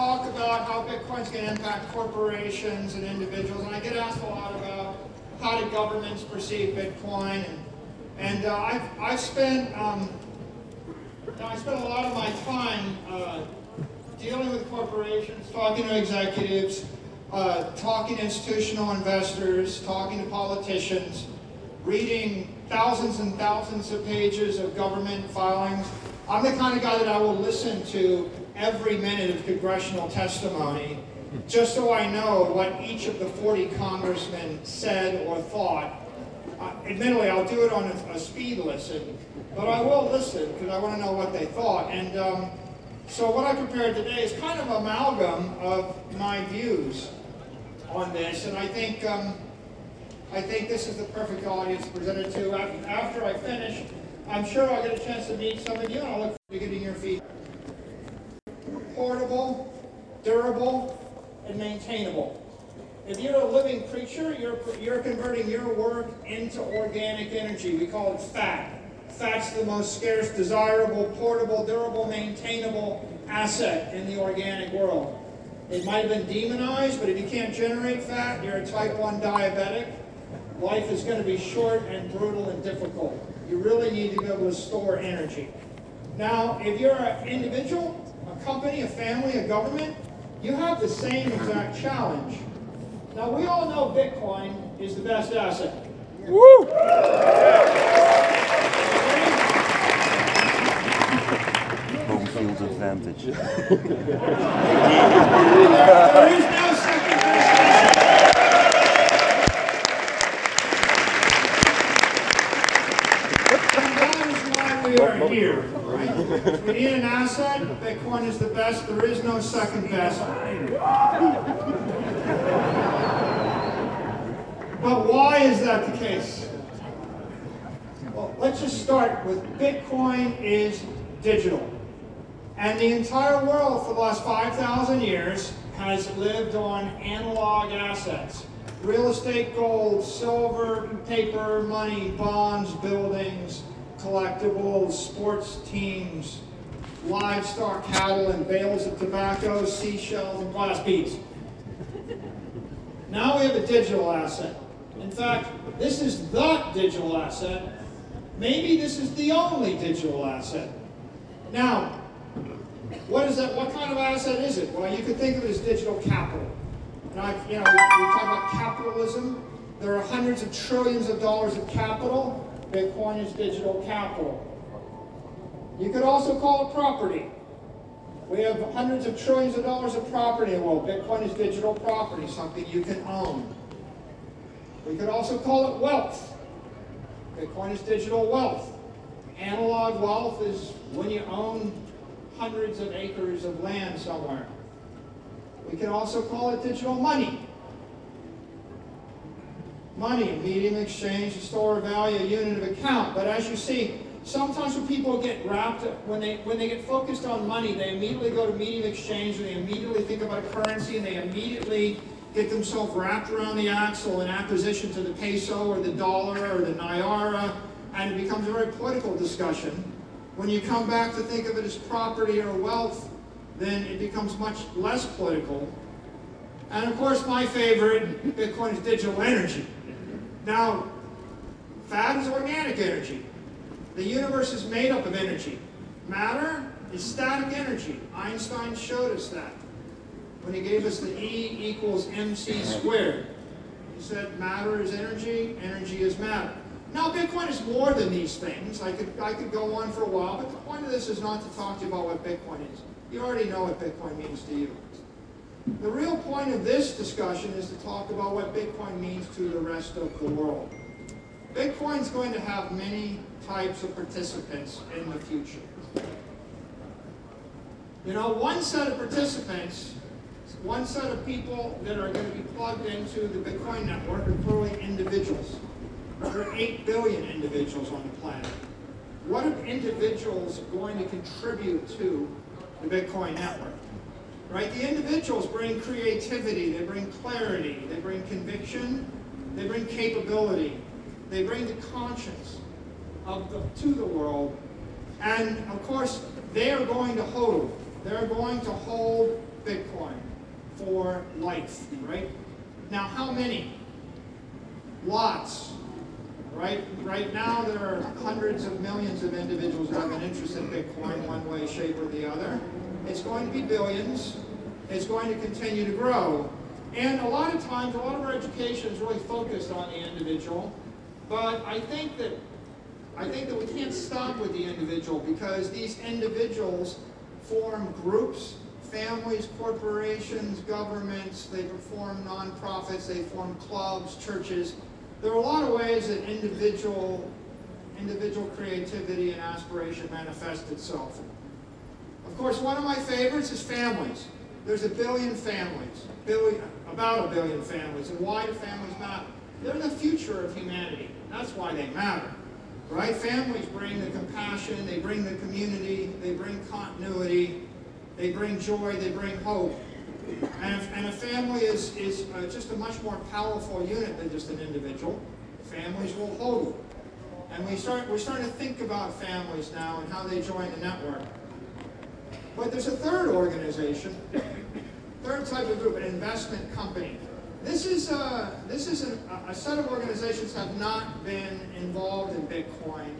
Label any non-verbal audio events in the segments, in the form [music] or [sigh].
talk about how Bitcoin's going to impact corporations and individuals, and I get asked a lot about how do governments perceive Bitcoin, and, and uh, I've, I've spent um, I spent a lot of my time uh, dealing with corporations, talking to executives, uh, talking to institutional investors, talking to politicians, reading thousands and thousands of pages of government filings. I'm the kind of guy that I will listen to every minute of congressional testimony just so I know what each of the 40 congressmen said or thought. Uh, admittedly, I'll do it on a, a, speed listen, but I will listen because I want to know what they thought. And um, so what I prepared today is kind of a amalgam of my views on this, and I think um, I think this is the perfect audience to present it to. After I finish, I'm sure I'll get a chance to meet some of you, and I'll look forward to getting your feedback. Portable, durable, and maintainable. If you're a living creature, you're, you're converting your work into organic energy. We call it fat. Fat's the most scarce, desirable, portable, durable, maintainable asset in the organic world. It might have been demonized, but if you can't generate fat, you're a type 1 diabetic. Life is going to be short and brutal and difficult. You really need to be able to store energy. Now, if you're an individual, company, a family, a government, you have the same exact challenge. Now, we all know Bitcoin is the best asset. Woo! Home field advantage. [laughs] there is no second And that is why we are here, right? Asset. Bitcoin is the best. There is no second best. But why is that the case? Well, let's just start with Bitcoin is digital. And the entire world for the last 5,000 years has lived on analog assets. Real estate, gold, silver, paper, money, bonds, buildings, collectibles, sports teams, livestock, cattle, and bales of tobacco, seashells, and glass beads. Now we have a digital asset. In fact, this is the digital asset. Maybe this is the only digital asset. Now, what is that? What kind of asset is it? Well, you could think of it as digital capital. And I, you know, we, we talk about capitalism. There are hundreds of trillions of dollars of capital. Bitcoin is digital capital. You could also call it property. We have hundreds of trillions of dollars of property in the world. Bitcoin is digital property, something you can own. We could also call it wealth. Bitcoin is digital wealth. Analog wealth is when you own hundreds of acres of land somewhere. We can also call it digital money. Money, medium of exchange, store of value, a unit of account. But as you see, sometimes when people get wrapped, when they when they get focused on money, they immediately go to medium exchange and they immediately think about a currency and they immediately get themselves wrapped around the axle in acquisition to the peso or the dollar or the naira, and it becomes a very political discussion. When you come back to think of it as property or wealth, then it becomes much less political. And of course, my favorite, Bitcoin is digital energy. Now, fat is organic energy. The universe is made up of energy. Matter is static energy. Einstein showed us that when he gave us the E equals mc squared. He said matter is energy, energy is matter. Now, Bitcoin is more than these things. I could, I could go on for a while, but the point of this is not to talk to you about what Bitcoin is. You already know what Bitcoin means to you. The real point of this discussion is to talk about what Bitcoin means to the rest of the world. Bitcoin is going to have many types of participants in the future. You know, one set of participants, one set of people that are going to be plugged into the Bitcoin network are clearly individuals. There are 8 billion individuals on the planet. What are individuals going to contribute to the Bitcoin network? Right? The individuals bring creativity, they bring clarity, they bring conviction, they bring capability, they bring the conscience of the, to the world. And of course, they are going to hold. They're going to hold Bitcoin. for life, right? Now, how many? Lots, right? Right now, there are hundreds of millions of individuals who have an interest in Bitcoin one way, shape, or the other. It's going to be billions. It's going to continue to grow. And a lot of times, a lot of our education is really focused on the individual. But I think that I think that we can't stop with the individual because these individuals form groups, families, corporations, governments, they form nonprofits, they form clubs, churches. There are a lot of ways that individual, individual creativity and aspiration manifest itself. Of course, one of my favorites is families. There's a billion families, billion, about a billion families. And why do families matter? They're the future of humanity. That's why they matter. Right? Families bring the compassion, they bring the community, they bring continuity, they bring joy, they bring hope. And, and a family is, is uh, just a much more powerful unit than just an individual. Families will hold. And we start, we're starting to think about families now and how they join the network. But there's a third organization, third type of group, an investment company. This is, uh, this is a, a set of organizations have not been involved in Bitcoin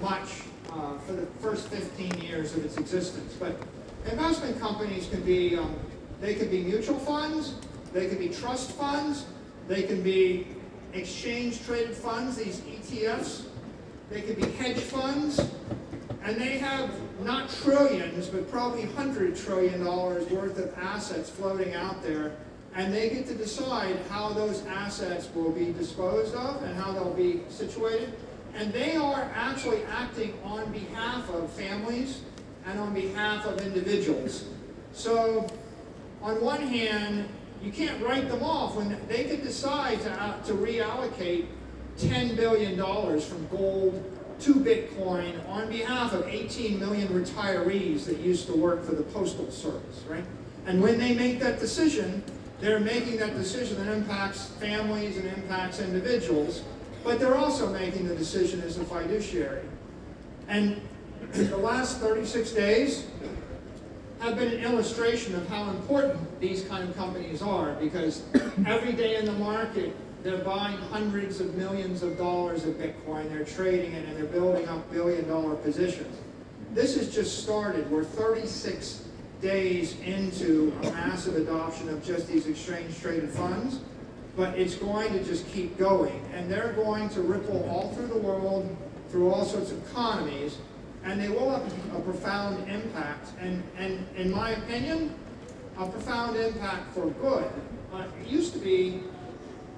much uh, for the first 15 years of its existence. But investment companies can be, um, they can be mutual funds, they can be trust funds, they can be exchange traded funds, these ETFs, they can be hedge funds, and they have not trillions, but probably hundred trillion dollars worth of assets floating out there and they get to decide how those assets will be disposed of and how they'll be situated. And they are actually acting on behalf of families and on behalf of individuals. So, on one hand, you can't write them off when they could decide to, uh, to reallocate $10 billion from gold to Bitcoin on behalf of 18 million retirees that used to work for the Postal Service, right? And when they make that decision, they're making that decision that impacts families and impacts individuals, but they're also making the decision as a fiduciary. And the last 36 days have been an illustration of how important these kind of companies are because every day in the market, they're buying hundreds of millions of dollars of Bitcoin, they're trading it, and they're building up billion dollar positions. This has just started. We're 36 days into a massive adoption of just these exchange traded funds, but it's going to just keep going. And they're going to ripple all through the world, through all sorts of economies, and they will have a profound impact. And, and in my opinion, a profound impact for good. Uh, it used to be,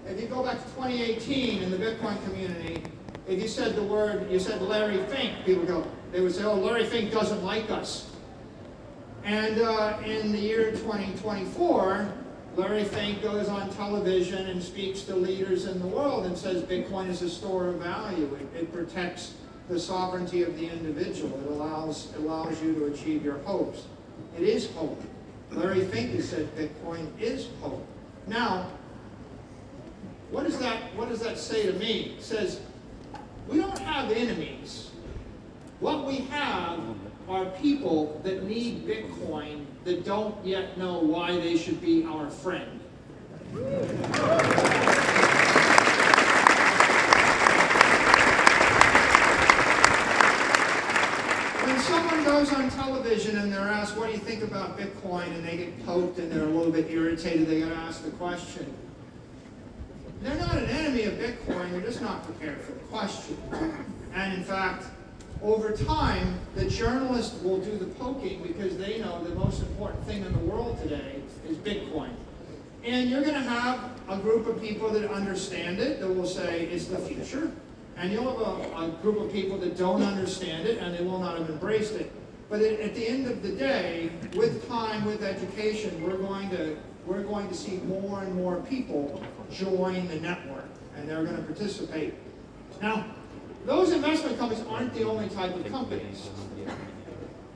if you go back to 2018 in the Bitcoin community, if you said the word, you said Larry Fink, people go, they would say, oh, Larry Fink doesn't like us. And uh, in the year 2024, Larry Fink goes on television and speaks to leaders in the world and says Bitcoin is a store of value. It, it protects the sovereignty of the individual. It allows, allows you to achieve your hopes. It is hope. Larry Fink has said Bitcoin is hope. Now, what does that, what does that say to me? It says, we don't have enemies. What we have are people that need Bitcoin that don't yet know why they should be our friend. When someone goes on television and they're asked, what do you think about Bitcoin, and they get poked and they're a little bit irritated, they gotta ask the question. They're not an enemy of Bitcoin, they're just not prepared for the question. And in fact, over time, the journalist will do the poking because they know the most important thing in the world today is Bitcoin. And you're going to have a group of people that understand it, that will say it's the future. And you'll have a, a group of people that don't understand it and they will not have embraced it. But at the end of the day, with time, with education, we're going to we're going to see more and more people join the network, and they're going to participate. Now, those investment companies aren't the only type of companies.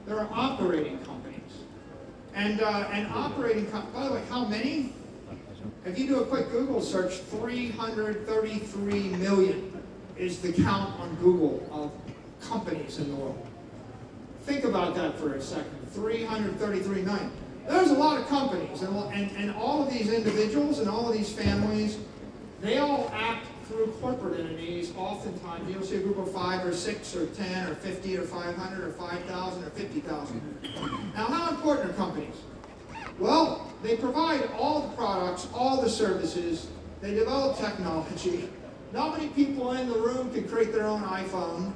There are operating companies. And, uh, and operating, com by the way, how many? If you do a quick Google search, 333 million is the count on Google of companies in the world. Think about that for a second. 333 million. there's a lot of companies, and, and, and all of these individuals and all of these families, they all act through corporate entities. Oftentimes, you'll see a group of five or six or ten or fifty or five hundred or five thousand or fifty thousand. Now, how important are companies? Well, they provide all the products, all the services. They develop technology. Not many people in the room can create their own iPhone.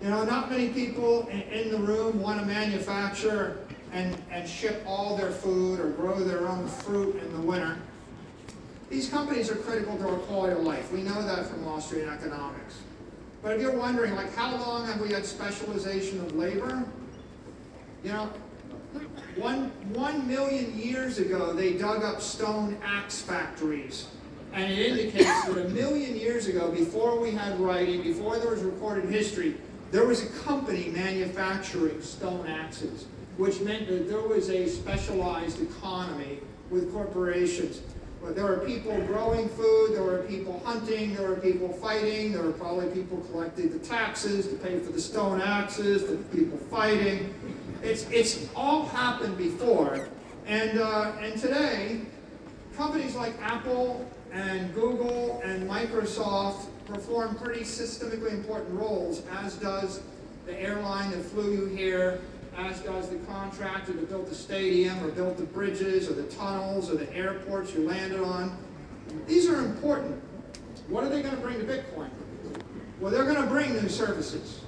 You know, not many people in, in the room want to manufacture and, and ship all their food or grow their own fruit in the winter. These companies are critical to our quality of life. We know that from Wall Street economics. But if you're wondering, like, how long have we had specialization of labor? You know, one, one million years ago, they dug up stone axe factories. And it indicates that a million years ago, before we had writing, before there was recorded history, there was a company manufacturing stone axes which meant that there was a specialized economy with corporations. There were people growing food, there were people hunting, there were people fighting, there were probably people collecting the taxes to pay for the stone axes, the people fighting. It's, it's all happened before. And, uh, and today, companies like Apple and Google and Microsoft perform pretty systemically important roles, as does the airline that flew you here, as does the contractor that built the stadium or built the bridges or the tunnels or the airports you landed on. These are important. What are they going to bring to Bitcoin? Well, they're going to bring new services.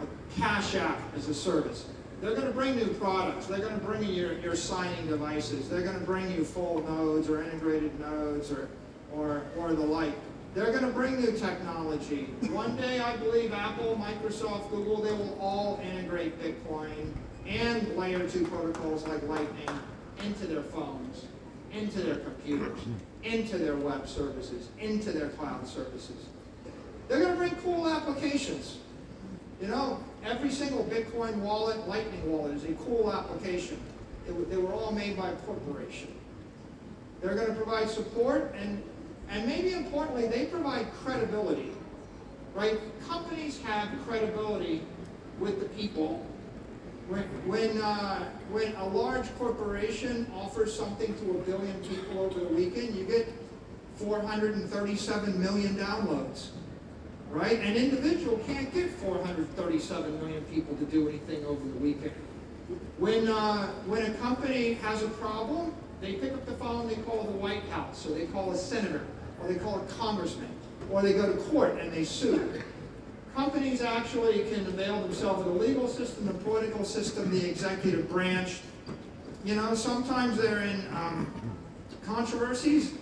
A Cash App as a service. They're going to bring new products. They're going to bring you your, your signing devices. They're going to bring you full nodes or integrated nodes or, or, or the like. They're going to bring new technology. One day, I believe Apple, Microsoft, Google, they will all integrate Bitcoin and layer two protocols like Lightning into their phones, into their computers, into their web services, into their cloud services. They're going to bring cool applications. You know, every single Bitcoin wallet, Lightning wallet is a cool application. they were all made by a corporation. They're going to provide support and and maybe importantly, they provide credibility, right? Companies have credibility with the people. When, when, uh, when a large corporation offers something to a billion people over the weekend, you get 437 million downloads, right? An individual can't get 437 million people to do anything over the weekend. When, uh, when a company has a problem, they pick up the phone, they call the White House, or they call a senator, or they call a congressman, or they go to court and they sue. Companies actually can avail themselves of the legal system, the political system, the executive branch. You know, sometimes they're in um, controversies,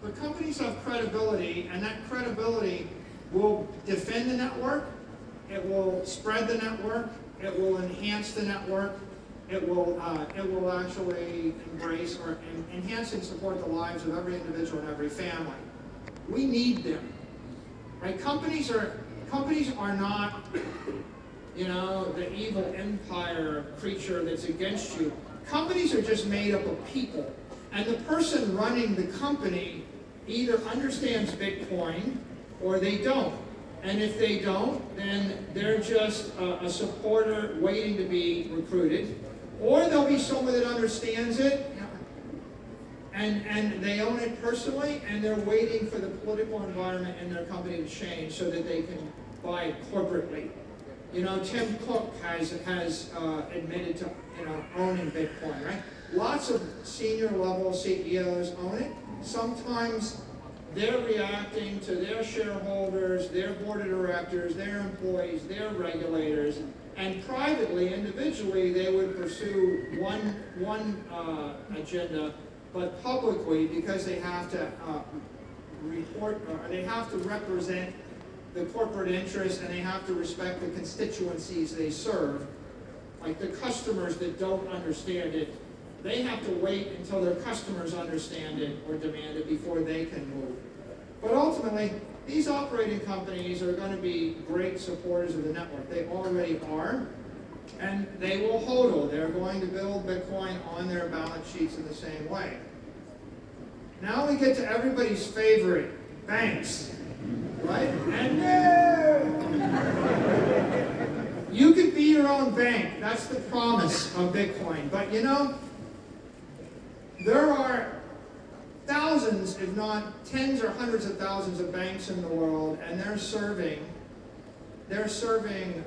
but companies have credibility, and that credibility will defend the network, it will spread the network, it will enhance the network, it will, uh, it will actually embrace or enhance and support the lives of every individual and every family. We need them. Right? Companies are companies are not, you know, the evil empire creature that's against you. Companies are just made up of people. And the person running the company either understands Bitcoin or they don't. And if they don't, then they're just a, a supporter waiting to be recruited. Or there'll be someone that understands it and, and they own it personally, and they're waiting for the political environment in their company to change so that they can buy it corporately. You know, Tim Cook has, has uh, admitted to you know, owning Bitcoin, right? Lots of senior level CEOs own it. Sometimes they're reacting to their shareholders, their board of directors, their employees, their regulators, and privately, individually, they would pursue one, one uh, agenda but publicly because they have to uh, report, or they have to represent the corporate interests and they have to respect the constituencies they serve. Like the customers that don't understand it, they have to wait until their customers understand it or demand it before they can move. But ultimately, these operating companies are going to be great supporters of the network. They already are. And they will hodl. They're going to build Bitcoin on their balance sheets in the same way. Now we get to everybody's favorite, banks. Right? And no! you could be your own bank. That's the promise of Bitcoin. But you know, There are thousands, if not tens or hundreds of thousands of banks in the world, and they're serving, they're serving,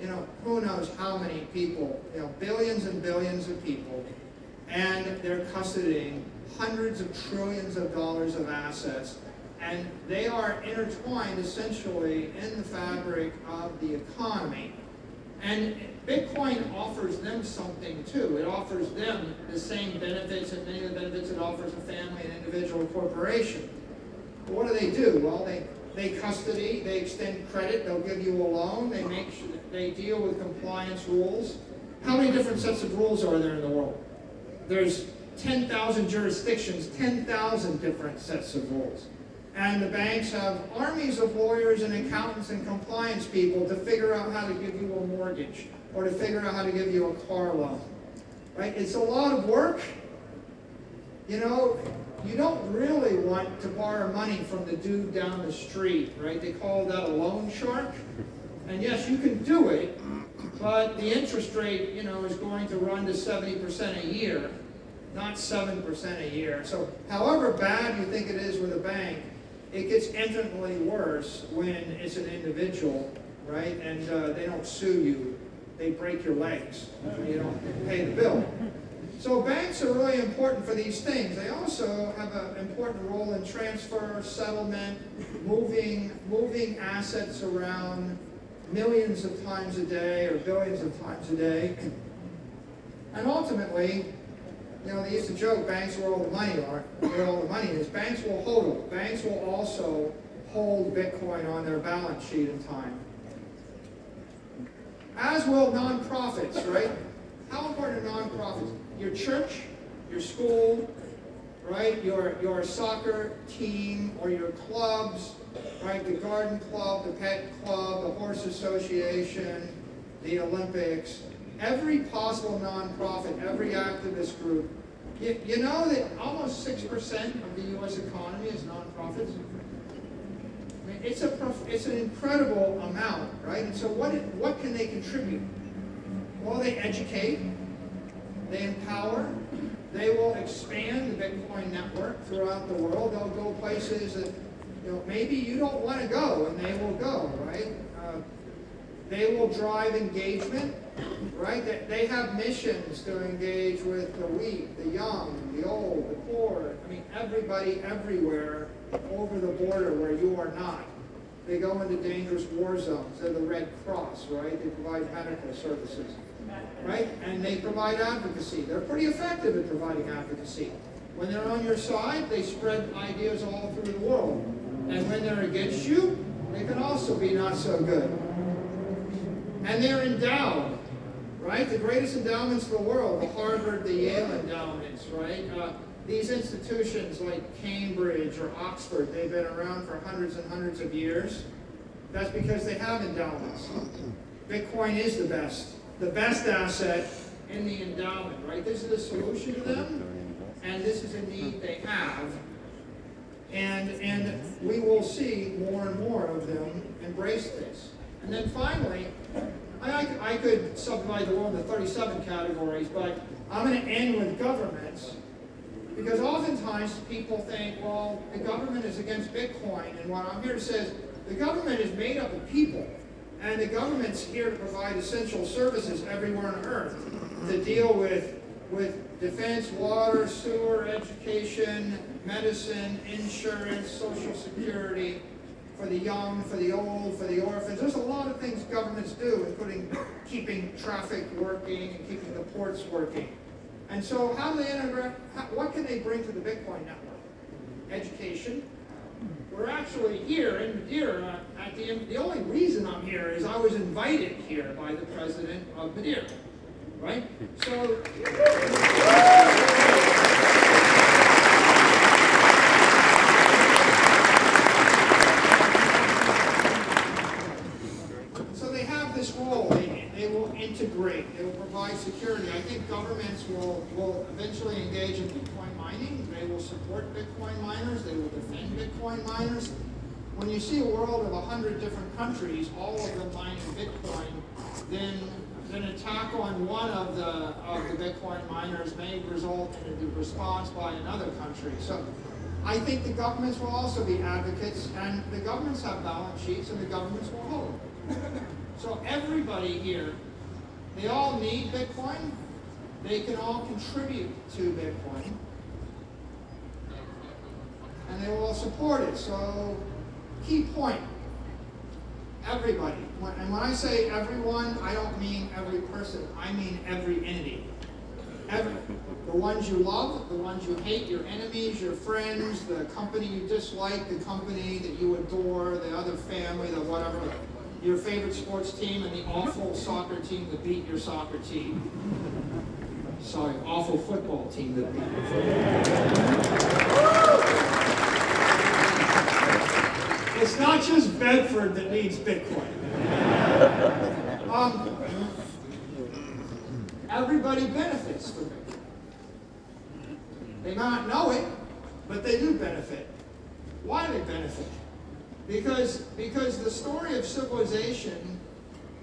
you know, who knows how many people, you know, billions and billions of people, and they're custodying hundreds of trillions of dollars of assets, and they are intertwined essentially in the fabric of the economy. And Bitcoin offers them something too. It offers them the same benefits and many of the benefits it offers a family, an individual, a corporation. But what do they do? Well, they, they custody, they extend credit, they'll give you a loan, they make sure they deal with compliance rules. How many different sets of rules are there in the world? There's 10,000 jurisdictions, 10,000 different sets of rules. And the banks have armies of lawyers and accountants and compliance people to figure out how to give you a mortgage or to figure out how to give you a car loan. Right? It's a lot of work. You know, you don't really want to borrow money from the dude down the street, right? They call that a loan shark. And yes, you can do it, but the interest rate, you know, is going to run to 70% a year, not 7% a year. So however bad you think it is with a bank, it gets infinitely worse when it's an individual, right? And uh, they don't sue you. They break your legs. You don't pay the bill. So banks are really important for these things. They also have an important role in transfer, settlement, moving, moving assets around millions of times a day or billions of times a day. And ultimately, you know, they used to joke banks where all the money are, where all the money is. Banks will hold it. Banks will also hold Bitcoin on their balance sheet in time. As will nonprofits, right? How important are nonprofits? Your church, your school, right? Your, your soccer team or your clubs, right? The garden club, the pet club, the horse association, the Olympics, every possible nonprofit, every activist group. You, you know that almost 6% of the U.S. economy is nonprofits? I mean, it's, a, it's an incredible amount, right? And so what, what can they contribute? Well, they educate, they empower, they will expand the Bitcoin network throughout the world. They'll go places that you know, maybe you don't want to go, and they will go, right? They will drive engagement right? They have missions to engage with the weak, the young, the old, the poor. I mean, everybody everywhere over the border where you are not. They go into dangerous war zones. They're the Red Cross, right? They provide medical services, right? And they provide advocacy. They're pretty effective at providing advocacy. When they're on your side, they spread ideas all through the world. And when they're against you, they can also be not so good. And they're endowed right? The greatest endowments in the world, the Harvard, the Yale endowments, right? Uh, these institutions like Cambridge or Oxford, they've been around for hundreds and hundreds of years. That's because they have endowments. Bitcoin is the best, the best asset in the endowment, right? This is a solution to them, and this is a need they have. And, and we will see more and more of them embrace this. And then finally, I, I could subdivide the world into 37 categories, but I'm going to end with governments because oftentimes people think, well, the government is against Bitcoin, and what I'm here to say is the government is made up of people, and the government's here to provide essential services everywhere on earth to deal with, with defense, water, sewer, education, medicine, insurance, social security, for the young, for the old, for the orphans. There's a lot of things governments do, including keeping traffic working and keeping the ports working. And so how do they integrate, what can they bring to the Bitcoin network? Education. We're actually here in Madeira at the, the only reason I'm here is I was invited here by the president of Madeira, right? So, integrate, it will provide security. I think governments will, will eventually engage in Bitcoin mining. They will support Bitcoin miners. They will defend Bitcoin miners. When you see a world of 100 different countries, all of them mining Bitcoin, then an attack on one of the, of the Bitcoin miners may result in a response by another country. So I think the governments will also be advocates, and the governments have balance sheets, and the governments will hold. So everybody here, they all need Bitcoin. They can all contribute to Bitcoin. And they will all support it. So, key point everybody. And when I say everyone, I don't mean every person, I mean every entity. Every, the ones you love, the ones you hate, your enemies, your friends, the company you dislike, the company that you adore, the other family, the whatever, your favorite sports team, and the awful soccer team that beat your soccer team. Sorry, awful football team that beat your football team. It's not just Bedford that needs Bitcoin. Um, everybody benefits from it. They may not know it, but they do benefit. Why do they benefit? Because, because the story of civilization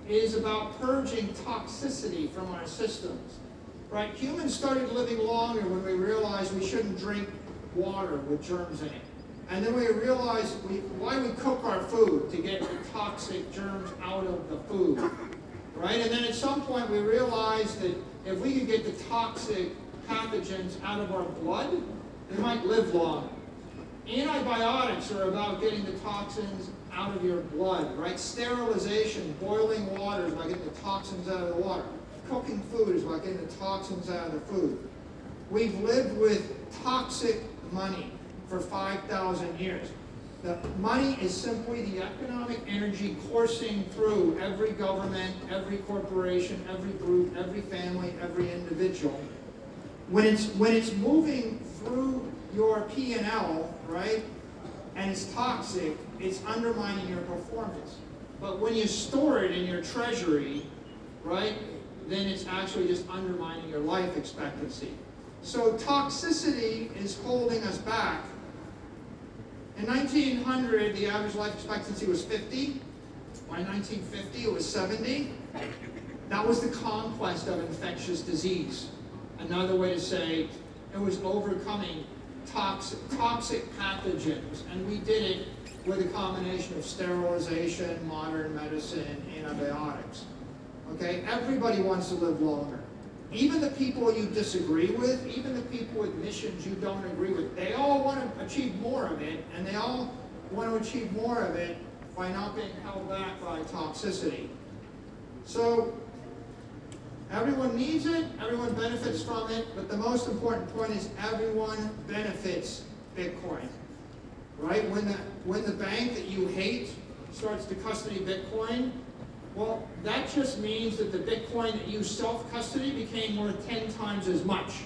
is about purging toxicity from our systems. Right? Humans started living longer when we realized we shouldn't drink water with germs in it. And then we realized we, why we cook our food, to get the toxic germs out of the food. Right? And then at some point we realized that if we could get the toxic pathogens out of our blood, we might live longer. Antibiotics are about getting the toxins out of your blood, right? Sterilization, boiling water is about getting the toxins out of the water. Cooking food is about getting the toxins out of the food. We've lived with toxic money for 5,000 years. The money is simply the economic energy coursing through every government, every corporation, every group, every family, every individual. When it's, when it's moving through your P&L, right, and it's toxic, it's undermining your performance. But when you store it in your treasury, right, then it's actually just undermining your life expectancy. So toxicity is holding us back in 1900, the average life expectancy was 50. By 1950, it was 70. That was the conquest of infectious disease. Another way to say it was overcoming toxic, toxic pathogens. And we did it with a combination of sterilization, modern medicine, antibiotics. Okay, everybody wants to live longer. Even the people you disagree with, even the people with missions you don't agree with, they all want to achieve more of it, and they all want to achieve more of it by not being held back by toxicity. So, everyone needs it, everyone benefits from it, but the most important point is everyone benefits Bitcoin. Right? When the, when the bank that you hate starts to custody Bitcoin, well, that just means that the Bitcoin that you self-custody became worth 10 times as much.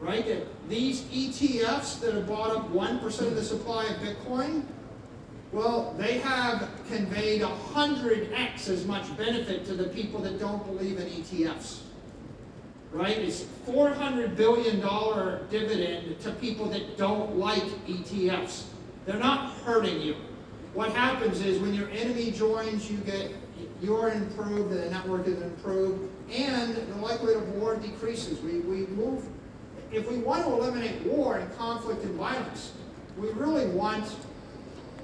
Right? That these ETFs that have bought up 1% of the supply of Bitcoin, well, they have conveyed 100x as much benefit to the people that don't believe in ETFs. Right? It's $400 billion dividend to people that don't like ETFs. They're not hurting you. What happens is when your enemy joins, you get you're improved, the network is improved, and the likelihood of war decreases. We, we move, if we want to eliminate war and conflict and violence, we really want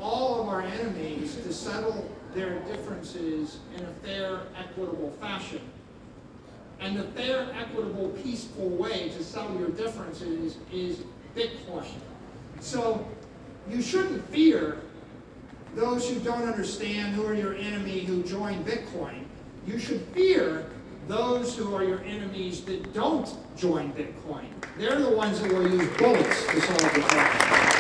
all of our enemies to settle their differences in a fair, equitable fashion. And the fair, equitable, peaceful way to settle your differences is Bitcoin. So you shouldn't fear those who don't understand, who are your enemy, who join Bitcoin. You should fear those who are your enemies that don't join Bitcoin. They're the ones that will use bullets to solve the problem.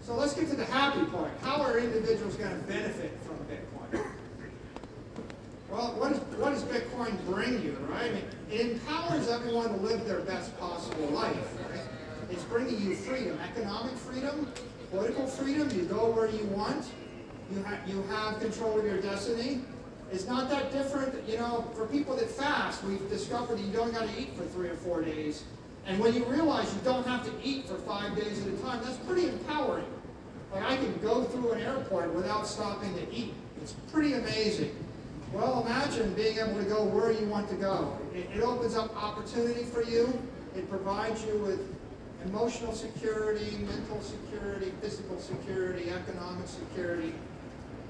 So let's get to the happy part. How are individuals going to benefit from Bitcoin? Well, what, is, what does Bitcoin bring you, right? It empowers everyone to live their best possible life, right? It's bringing you freedom, economic freedom, political freedom. You go where you want. You, you have control of your destiny. It's not that different, you know, for people that fast, we've discovered that you don't got to eat for three or four days. And when you realize you don't have to eat for five days at a time, that's pretty empowering. Like I can go through an airport without stopping to eat. It's pretty amazing. Well, imagine being able to go where you want to go. It, it opens up opportunity for you. It provides you with emotional security, mental security, physical security, economic security.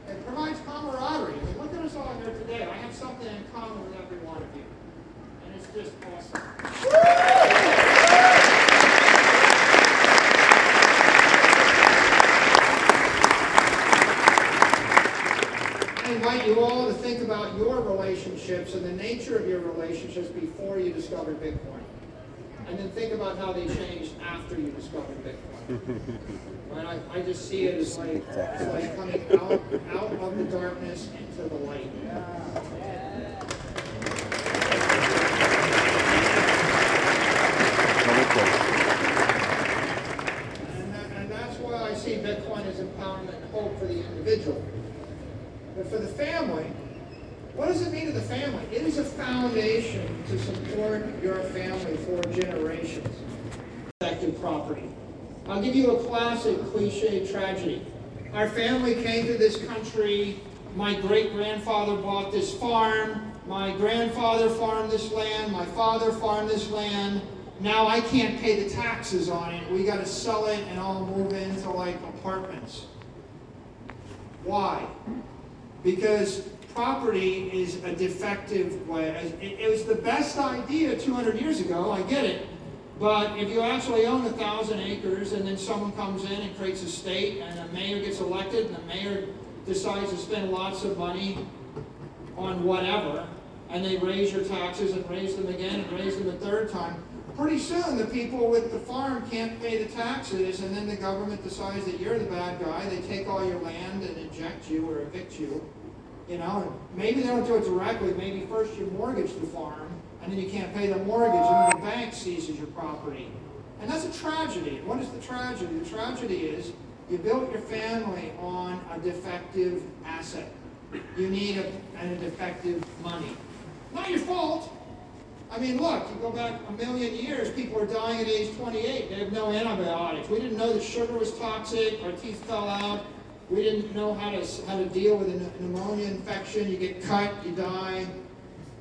It provides camaraderie. I mean, look at us all here today. I have something in common with every one of you. And it's just awesome. Invite you all about your relationships and the nature of your relationships before you discovered Bitcoin. And then think about how they changed after you discovered Bitcoin. [laughs] Right? I, I just see it as like, it's like coming out, out of the darkness into the light. Close. And, that, and that's why I see Bitcoin as empowerment and hope for the individual. But for the family, what does it mean to the family? It is a foundation to support your family for generations. Effective property. I'll give you a classic cliche tragedy. Our family came to this country. My great grandfather bought this farm. My grandfather farmed this land. My father farmed this land. Now I can't pay the taxes on it. We got to sell it and all move into like apartments. Why? Because property is a defective way. It, was the best idea 200 years ago, I get it. But if you actually own a thousand acres and then someone comes in and creates a state and a mayor gets elected and the mayor decides to spend lots of money on whatever, and they raise your taxes and raise them again and raise them a third time, pretty soon the people with the farm can't pay the taxes and then the government decides that you're the bad guy. They take all your land and eject you or evict you. You know, and maybe they don't do it directly. Maybe first you mortgage the farm and then you can't pay the mortgage and then the bank seizes your property. And that's a tragedy. What is the tragedy? The tragedy is you built your family on a defective asset. You need a, and a defective money. Not your fault. I mean, look, you go back a million years, people are dying at age 28. They have no antibiotics. We didn't know that sugar was toxic. Our teeth fell out. We didn't know how to, how to deal with a pneumonia infection. You get cut, you die.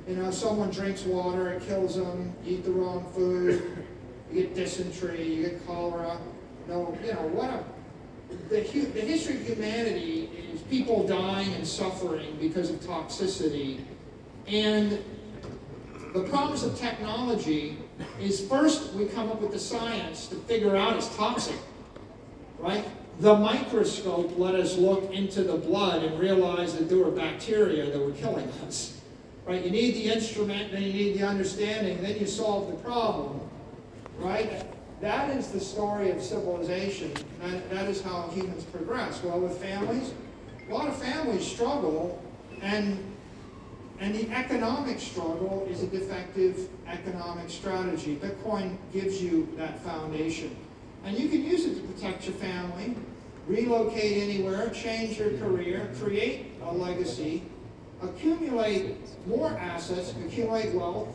You know, someone drinks water, it kills them. You eat the wrong food. You get dysentery, you get cholera. No, you know, what a the, the history of humanity is people dying and suffering because of toxicity. And the promise of technology is first we come up with the science to figure out it's toxic, right? The microscope let us look into the blood and realize that there were bacteria that were killing us, right? You need the instrument, then you need the understanding, then you solve the problem, right? That is the story of civilization. That, that is how humans progress. Well, with families, a lot of families struggle, and and the economic struggle is a defective economic strategy. Bitcoin gives you that foundation. And you can use it to protect your family, relocate anywhere, change your career, create a legacy, accumulate more assets, accumulate wealth,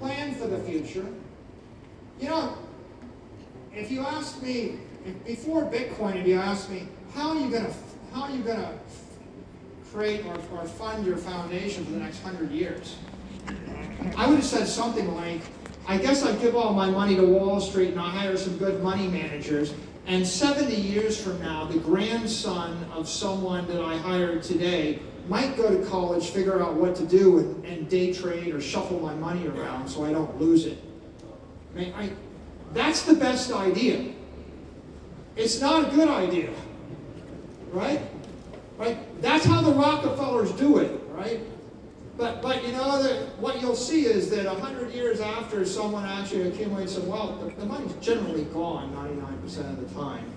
plan for the future. You know, if you ask me, before Bitcoin, if you asked me, how are you gonna, how are you gonna create or, or fund your foundation for the next hundred years? I would have said something like, I guess I'd give all my money to Wall Street and I hire some good money managers. And 70 years from now, the grandson of someone that I hired today might go to college, figure out what to do, and, and day trade or shuffle my money around so I don't lose it. I mean, I, that's the best idea. It's not a good idea, right? Right? That's how the Rockefellers do it, right? But, but you know, the, what you'll see is that 100 years after someone actually accumulates some wealth, the, the money's generally gone 99% of the time.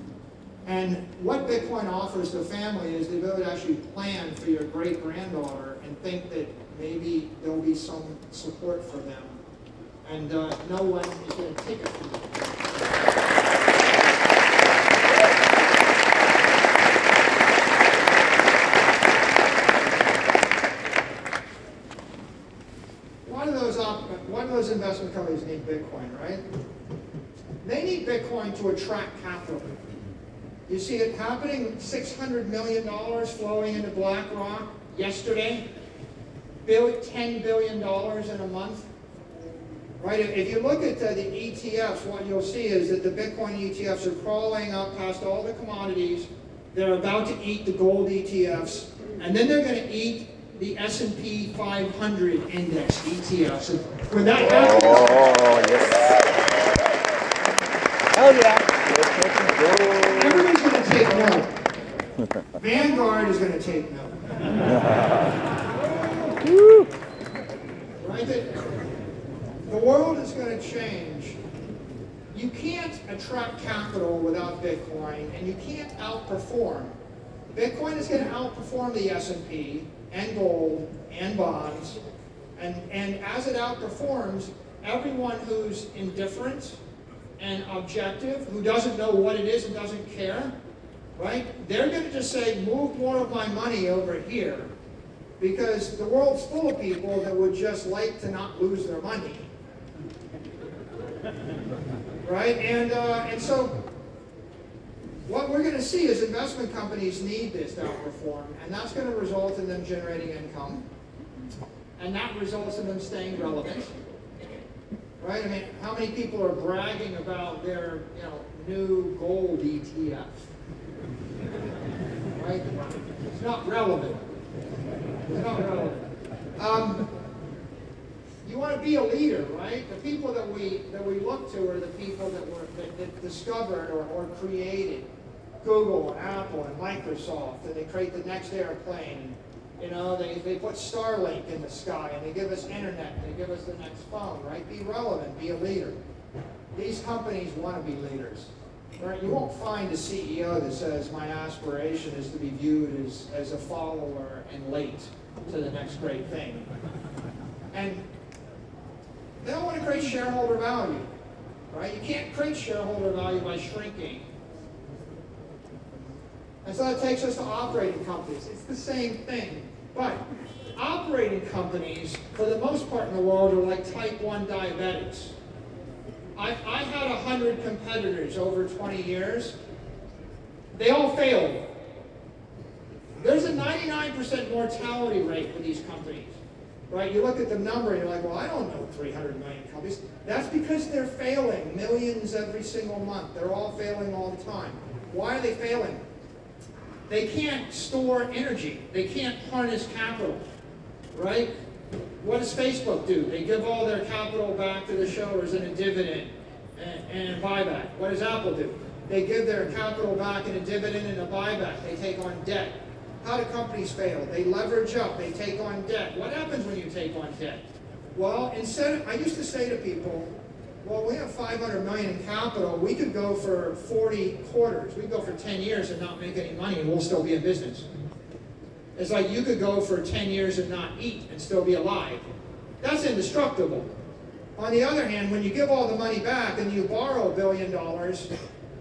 And what Bitcoin offers the family is the ability to actually plan for your great granddaughter and think that maybe there'll be some support for them. And uh, no one is going to take it from them. One of those op- one of those investment companies need Bitcoin, right? They need Bitcoin to attract capital. You see it happening, $600 million flowing into BlackRock yesterday, $10 billion in a month. Right, if you look at uh, the ETFs, what you'll see is that the Bitcoin ETFs are crawling up past all the commodities. They're about to eat the gold ETFs, and then they're gonna eat the S&P 500 index ETFs. And When that happens, Oh, yes. Hell yeah. Everybody's gonna take note. Vanguard is gonna take note. Right? The, the world is gonna change. You can't attract capital without Bitcoin, and you can't outperform. Bitcoin is gonna outperform the S&P and gold and bonds. And, and as it outperforms, everyone who's indifferent and objective, who doesn't know what it is and doesn't care, right? They're going to just say, move more of my money over here. Because the world's full of people that would just like to not lose their money. Right? And, uh, and so what we're going to see is investment companies need this to outperform, and that's going to result in them generating income. And that results in them staying relevant. Right? I mean, how many people are bragging about their, you know, new gold ETF? Right? It's not relevant. It's not relevant. Um, you want to be a leader, right? The people that we that we look to are the people that were that, that discovered or, or created Google and Apple and Microsoft, and they create the next airplane. You know, they, they put Starlink in the sky and they give us internet, and they give us the next phone, right? Be relevant, be a leader. These companies want to be leaders. Right? You won't find a CEO that says my aspiration is to be viewed as, as a follower and late to the next great thing. And they don't want to create shareholder value. Right? You can't create shareholder value by shrinking. And so that takes us to operating companies. It's the same thing. But operating companies, for the most part in the world, are like type 1 diabetics. I, I had 100 competitors over 20 years. They all failed. There's a 99% mortality rate for these companies. Right? You look at the number and you're like, well, I don't know 300 million companies. That's because they're failing millions every single month. They're all failing all the time. Why are they failing? They can't store energy. They can't harness capital, right? What does Facebook do? They give all their capital back to the shareholders in a dividend and, and a buyback. What does Apple do? They give their capital back in a dividend and a buyback. They take on debt. How do companies fail? They leverage up. They take on debt. What happens when you take on debt? Well, instead, of, I used to say to people, well, we have 500 million in capital. We could go for 40 quarters. We could go for 10 years and not make any money, and we'll still be in business. It's like you could go for 10 years and not eat and still be alive. That's indestructible. On the other hand, when you give all the money back and you borrow a billion dollars,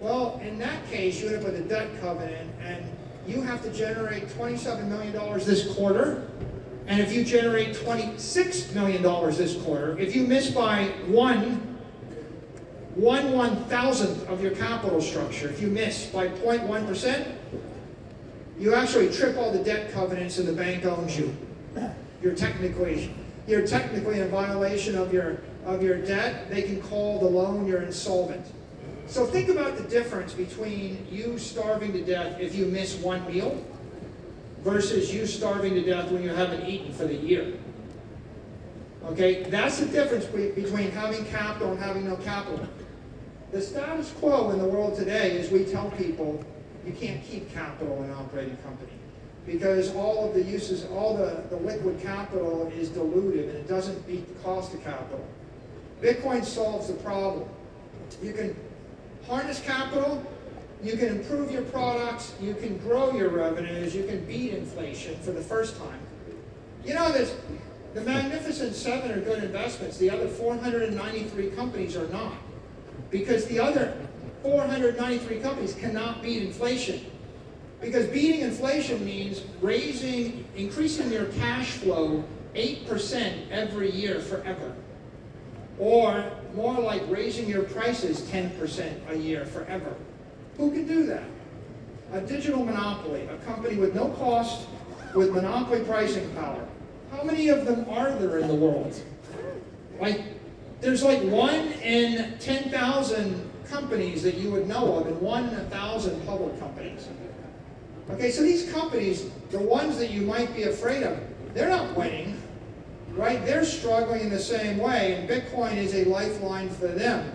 well, in that case, you end up with a debt covenant, and you have to generate $27 million this quarter. And if you generate $26 million this quarter, if you miss by one one one thousandth of your capital structure. If you miss by 0.1 percent, you actually trip all the debt covenants and the bank owns you. You're technically you're technically in violation of your of your debt. They can call the loan. You're insolvent. So think about the difference between you starving to death if you miss one meal versus you starving to death when you haven't eaten for the year. Okay, that's the difference between having capital and having no capital. The status quo in the world today is we tell people you can't keep capital in an operating company because all of the uses, all the, the liquid capital is diluted and it doesn't beat the cost of capital. Bitcoin solves the problem. You can harness capital, you can improve your products, you can grow your revenues, you can beat inflation for the first time. You know, this, the Magnificent Seven are good investments. The other 493 companies are not. Because the other 493 companies cannot beat inflation. Because beating inflation means raising, increasing your cash flow 8% every year forever. Or more like raising your prices 10% a year forever. Who can do that? A digital monopoly, a company with no cost, with monopoly pricing power. How many of them are there in the world? Like, there's like one in 10,000 companies that you would know of and one in a thousand public companies. Okay, so these companies, the ones that you might be afraid of, they're not winning, right? They're struggling in the same way, and Bitcoin is a lifeline for them.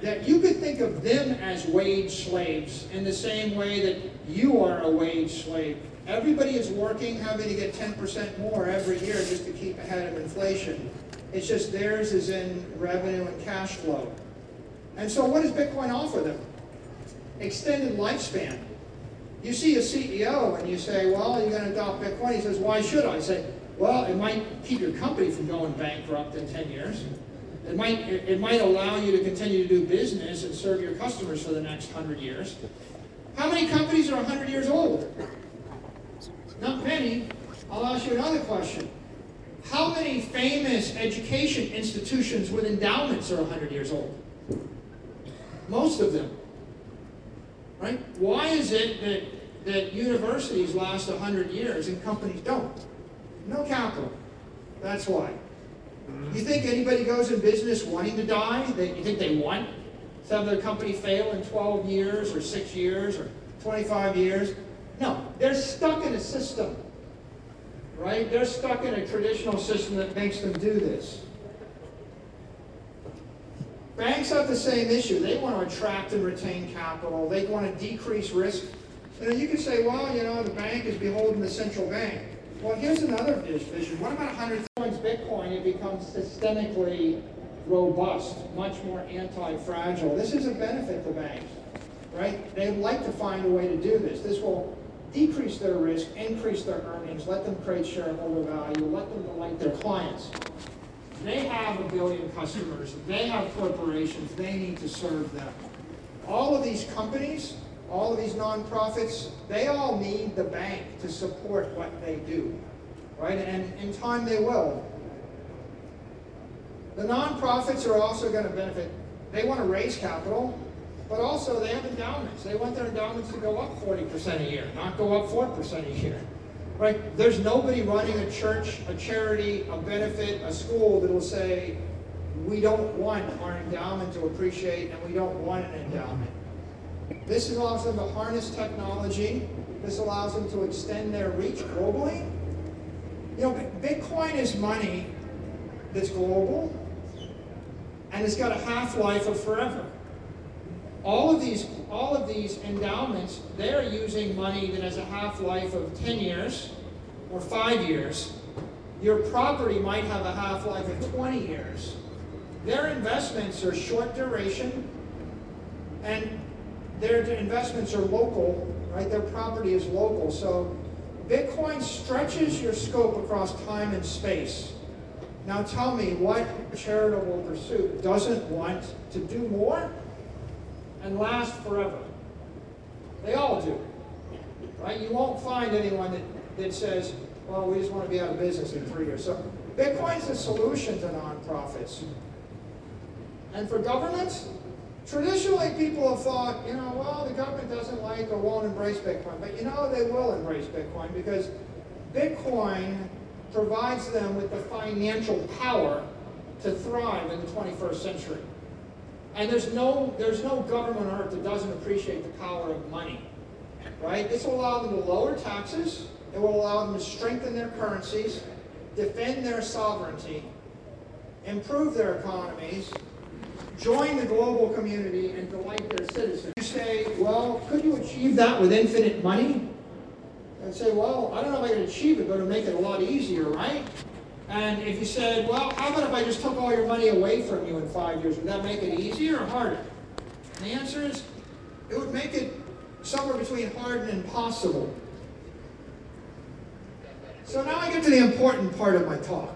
That you could think of them as wage slaves in the same way that you are a wage slave. Everybody is working, having to get 10% more every year just to keep ahead of inflation. It's just theirs is in revenue and cash flow. And so what does Bitcoin offer them? Extended lifespan. You see a CEO and you say, well, are you're going to adopt Bitcoin. He says, why should I? I say, well, it might keep your company from going bankrupt in 10 years. It might, it might allow you to continue to do business and serve your customers for the next 100 years. How many companies are 100 years old? Not many. I'll ask you another question. How many famous education institutions with endowments are 100 years old? Most of them. Right? Why is it that, that universities last 100 years and companies don't? No capital. That's why. You think anybody goes in business wanting to die? They, you think they want to have their company fail in 12 years or 6 years or 25 years? No, they're stuck in a system. Right? They're stuck in a traditional system that makes them do this. Banks have the same issue. They want to attract and retain capital. They want to decrease risk. And you can say, well, you know, the bank is beholden to the central bank. Well, here's another vision. What about 100 times Bitcoin? It becomes systemically robust, much more anti-fragile. This is a benefit to banks, right? They'd like to find a way to do this. This will decrease their risk, increase their earnings, let them create shareholder value, let them delight their clients. They have a billion customers. They have corporations. They need to serve them. All of these companies, all of these nonprofits, they all need the bank to support what they do. Right? And in time they will. The nonprofits are also going to benefit. They want to raise capital, but also they have endowments. They want their endowments to go up 40% a year, not go up 4% a year. Right? There's nobody running a church, a charity, a benefit, a school that will say, we don't want our endowment to appreciate and we don't want an endowment. This allows them to harness technology. This allows them to extend their reach globally. You know, Bitcoin is money that's global and it's got a half-life of forever. All of these, all of these endowments, they're using money that has a half-life of 10 years or five years. Your property might have a half-life of 20 years. Their investments are short duration, and their investments are local, right? Their property is local. So Bitcoin stretches your scope across time and space. Now tell me what charitable pursuit doesn't want to do more and last forever. They all do. Right? You won't find anyone that, that says, well, we just want to be out of business in three years. So Bitcoin's a solution to nonprofits. And for governments, traditionally people have thought, you know, well, the government doesn't like or won't embrace Bitcoin. But you know, they will embrace Bitcoin because Bitcoin provides them with the financial power to thrive in the 21st century. And there's no, there's no government on earth that doesn't appreciate the power of money. Right? This will allow them to lower taxes. It will allow them to strengthen their currencies, defend their sovereignty, improve their economies, join the global community, and delight their citizens. You say, well, could you achieve that with infinite money? And say, well, I don't know if I can achieve it, but it'll make it a lot easier, right? And if you said, well, how about if I just took all your money away from you in five years? Would that make it easier or harder? And the answer is, it would make it somewhere between hard and impossible. So now I get to the important part of my talk.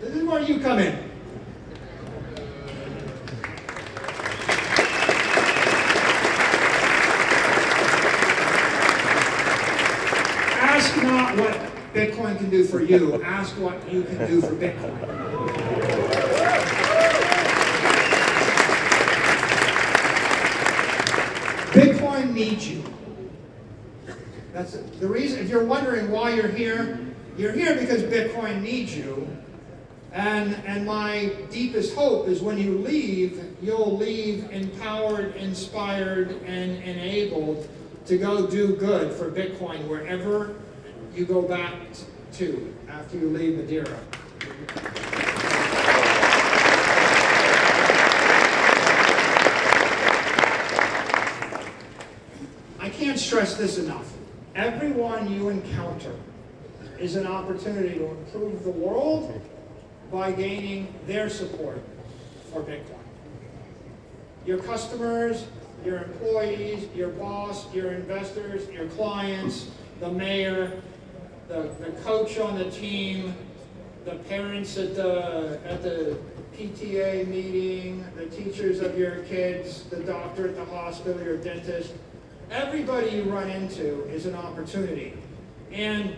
This is where you come in. Ask what Bitcoin can do for you. Ask what you can do for Bitcoin. Bitcoin needs you. That's the reason. If you're wondering why you're here, you're here because Bitcoin needs you. And and my deepest hope is when you leave, you'll leave empowered, inspired, and enabled to go do good for Bitcoin wherever you go back to after you leave Madeira. I can't stress this enough. Everyone you encounter is an opportunity to improve the world by gaining their support for Bitcoin. Your customers, your employees, your boss, your investors, your clients, the mayor, the, the coach on the team, the parents at the, at the PTA meeting, the teachers of your kids, the doctor at the hospital, your dentist, everybody you run into is an opportunity. And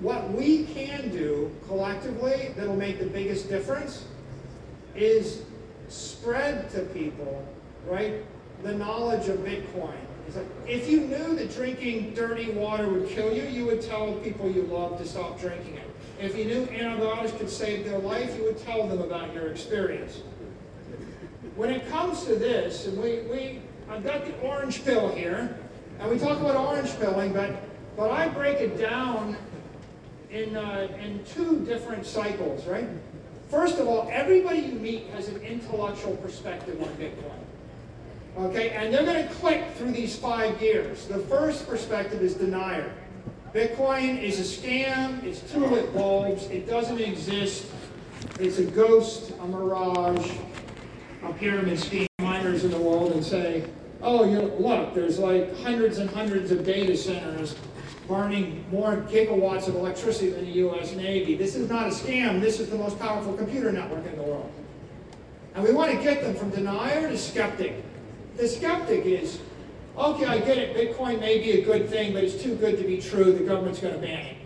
what we can do collectively that'll make the biggest difference is spread to people, right, the knowledge of Bitcoin. If you knew that drinking dirty water would kill you, you would tell people you love to stop drinking it. If you knew antibiotics could save their life, you would tell them about your experience. When it comes to this, and we, we I've got the orange pill here, and we talk about orange pilling, but, but I break it down in, uh, in two different cycles, right? First of all, everybody you meet has an intellectual perspective on Bitcoin. Okay, and they're going to click through these five gears. The first perspective is denier. Bitcoin is a scam, it's tulip bulbs, it doesn't exist, it's a ghost, a mirage, a pyramid scheme. Miners in the world and say, oh, you look, there's like hundreds and hundreds of data centers burning more gigawatts of electricity than the US Navy. This is not a scam, this is the most powerful computer network in the world. And we want to get them from denier to skeptic. The skeptic is, okay, I get it, Bitcoin may be a good thing, but it's too good to be true, the government's going to ban it.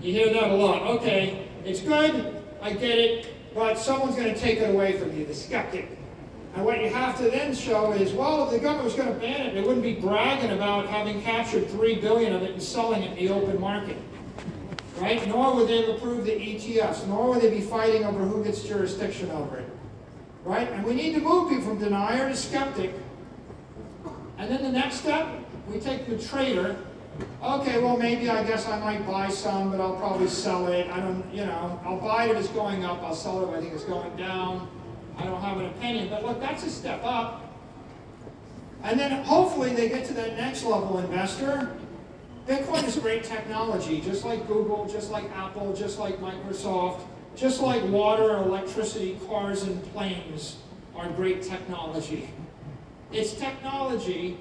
You hear that a lot. Okay, it's good, I get it, but someone's going to take it away from you, the skeptic. And what you have to then show is, well, if the government was going to ban it, they wouldn't be bragging about having captured three billion of it and selling it in the open market. Right? Nor would they approve the ETFs, nor would they be fighting over who gets jurisdiction over it. Right? And we need to move people from denier to skeptic. And then the next step, we take the trader. Okay, well maybe I guess I might buy some, but I'll probably sell it. I don't, you know, I'll buy it if it's going up, I'll sell it if I think it's going down. I don't have an opinion, but look, that's a step up. And then hopefully they get to that next level investor. Bitcoin is great technology, just like Google, just like Apple, just like Microsoft, just like water, electricity, cars, and planes are great technology. It's technology,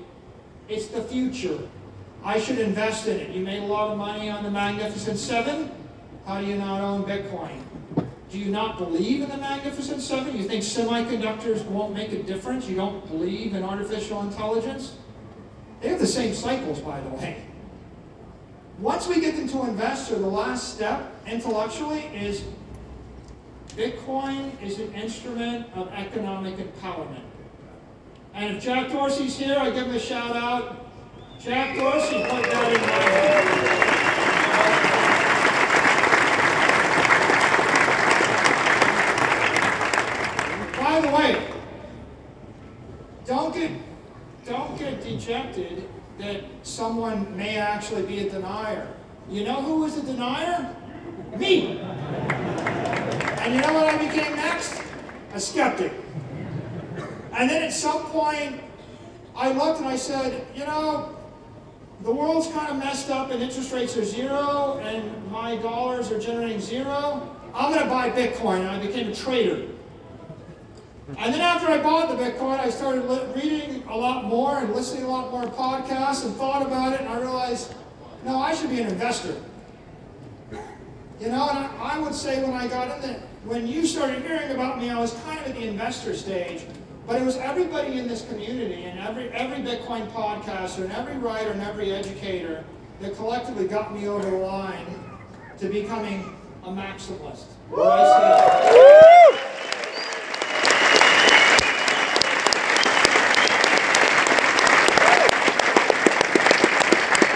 it's the future. I should invest in it. You made a lot of money on the Magnificent Seven. How do you not own Bitcoin? Do you not believe in the Magnificent Seven? You think semiconductors won't make a difference? You don't believe in artificial intelligence? They have the same cycles, by the way. Once we get them to invest, or the last step intellectually is Bitcoin is an instrument of economic empowerment. And if Jack Dorsey's here, I give him a shout out. Jack Dorsey put that in my head. By the way, don't get don't get dejected that someone may actually be a denier. You know who was a denier? Me. And you know what I became next? A skeptic. And then at some point, I looked and I said, you know, the world's kind of messed up and interest rates are zero and my dollars are generating zero. I'm going to buy Bitcoin. And I became a trader. And then after I bought the Bitcoin, I started reading a lot more and listening a lot more podcasts and thought about it. And I realized, no, I should be an investor. You know, and I, I would say when I got in there, when you started hearing about me, I was kind of at the investor stage. But it was everybody in this community and every, every Bitcoin podcaster and every writer and every educator that collectively got me over the line to becoming a maximalist. Where I say-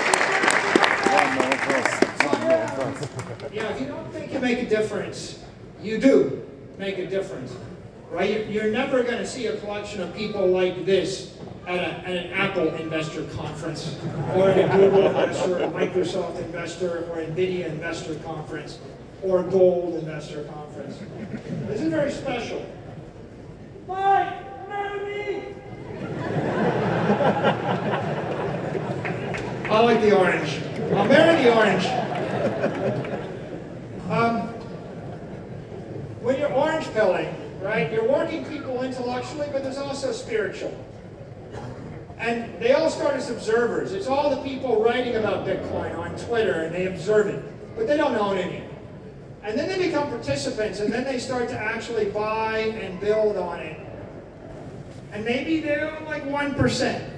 One more verse. One more verse. Yeah, if you don't think you make a difference, you do make a difference, right? You're- never going to see a collection of people like this at, a, at an Apple investor conference, or a Google investor, or a Microsoft investor, or Nvidia investor conference, or a gold investor conference. This is very special. Mike, marry me! I like the orange. I'll marry the orange. Um, when you're orange pilling, right, you're working people intellectually, but there's also spiritual. And they all start as observers. It's all the people writing about Bitcoin on Twitter and they observe it, but they don't own any. And then they become participants and then they start to actually buy and build on it. And maybe they own like 1%.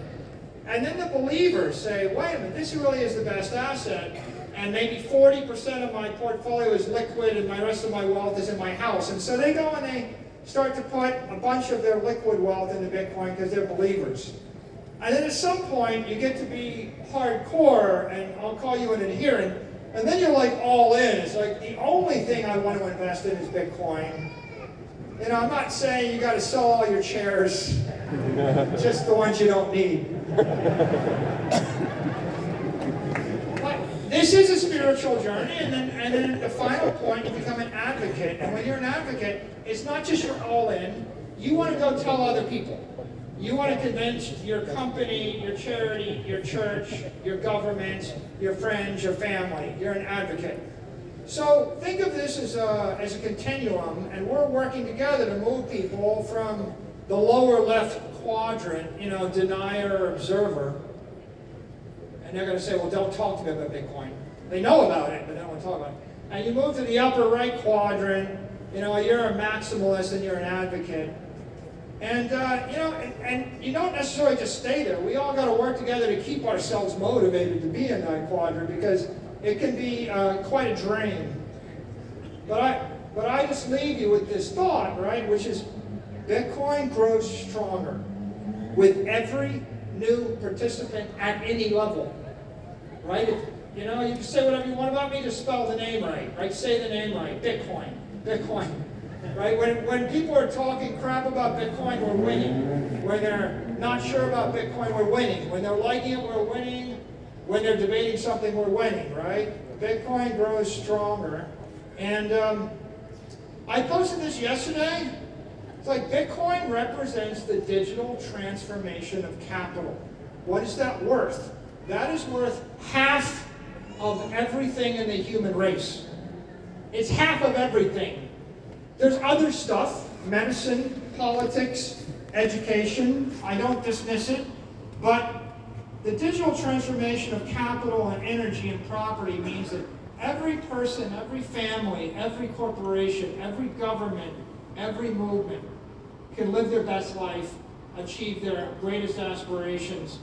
And then the believers say, wait a minute, this really is the best asset. And maybe 40% of my portfolio is liquid and my rest of my wealth is in my house. And so they go and they start to put a bunch of their liquid wealth into Bitcoin because they're believers. And then at some point, you get to be hardcore, and I'll call you an adherent. And then you're like all in. It's like the only thing I want to invest in is Bitcoin. You know, I'm not saying you got to sell all your chairs, [laughs] just the ones you don't need. [laughs] This is a spiritual journey, and then and then the final point, you become an advocate. And when you're an advocate, it's not just you're all in. You want to go tell other people. You want to convince your company, your charity, your church, your government, your friends, your family. You're an advocate. So think of this as a, as a continuum, and we're working together to move people from the lower left quadrant, you know, denier, observer, and they're going to say, well, don't talk to me about Bitcoin. They know about it, but they don't want to talk about it. And you move to the upper right quadrant, you know, you're a maximalist and you're an advocate. And, uh, you know, and, and you don't necessarily just stay there. We all got to work together to keep ourselves motivated to be in that quadrant because it can be uh, quite a drain. But I, but I just leave you with this thought, right, which is Bitcoin grows stronger with every new participant at any level, right? If, you know, you can say whatever you want about me, just spell the name right, right? Say the name right, Bitcoin, Bitcoin, [laughs] right? When, when people are talking crap about Bitcoin, we're winning. When they're not sure about Bitcoin, we're winning. When they're liking it, we're winning. When they're debating something, we're winning, right? Bitcoin grows stronger. And um, I posted this yesterday. It's like Bitcoin represents the digital transformation of capital. What is that worth? That is worth half of everything in the human race. It's half of everything. There's other stuff, medicine, politics, education. I don't dismiss it. But the digital transformation of capital and energy and property means that every person, every family, every corporation, every government, every movement can live their best life, achieve their greatest aspirations,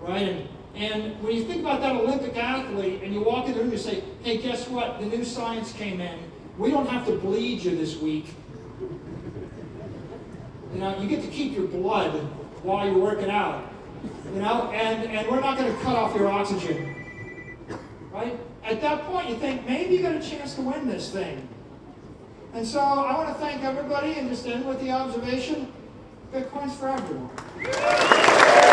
right? And, and when you think about that Olympic athlete and you walk in the room and you say, hey, guess what? The new science came in. We don't have to bleed you this week. You know, you get to keep your blood while you're working out. You know, and, and we're not going to cut off your oxygen. Right? At that point, you think maybe you got a chance to win this thing. And so I want to thank everybody and just end with the observation Bitcoin's for everyone.